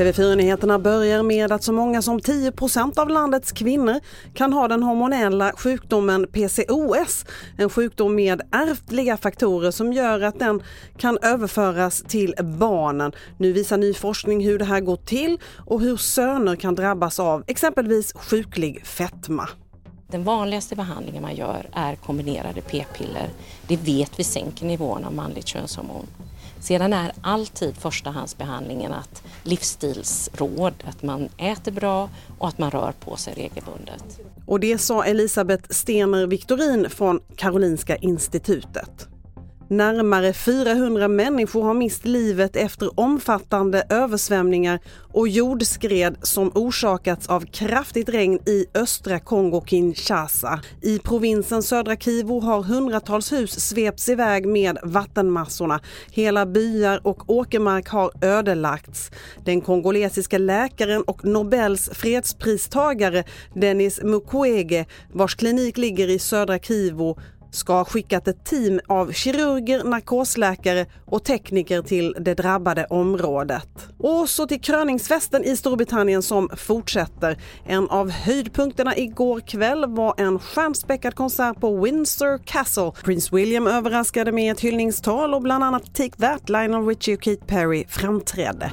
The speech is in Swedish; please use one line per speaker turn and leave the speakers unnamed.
TV4-nyheterna börjar med att så många som 10% av landets kvinnor kan ha den hormonella sjukdomen PCOS, en sjukdom med ärftliga faktorer som gör att den kan överföras till barnen. Nu visar ny forskning hur det här går till och hur söner kan drabbas av exempelvis sjuklig fetma.
Den vanligaste behandlingen man gör är kombinerade p-piller. Det vet vi sänker nivån av manligt könshormon. Sedan är alltid förstahandsbehandlingen att livsstilsråd, att man äter bra och att man rör på sig regelbundet.
Och det sa Elisabeth Stener Victorin från Karolinska institutet. Närmare 400 människor har mist livet efter omfattande översvämningar och jordskred som orsakats av kraftigt regn i östra Kongo-Kinshasa. I provinsen södra Kivu har hundratals hus svepts iväg med vattenmassorna. Hela byar och åkermark har ödelagts. Den kongolesiska läkaren och Nobels fredspristagare Denis Mukwege, vars klinik ligger i södra Kivu, ska ha skickat ett team av kirurger, narkosläkare och tekniker till det drabbade området. Och så till kröningsfesten i Storbritannien som fortsätter. En av höjdpunkterna igår kväll var en stjärnspäckad konsert på Windsor Castle. Prins William överraskade med ett hyllningstal och bland annat Take That, Lionel Richie och Kate Perry framträdde.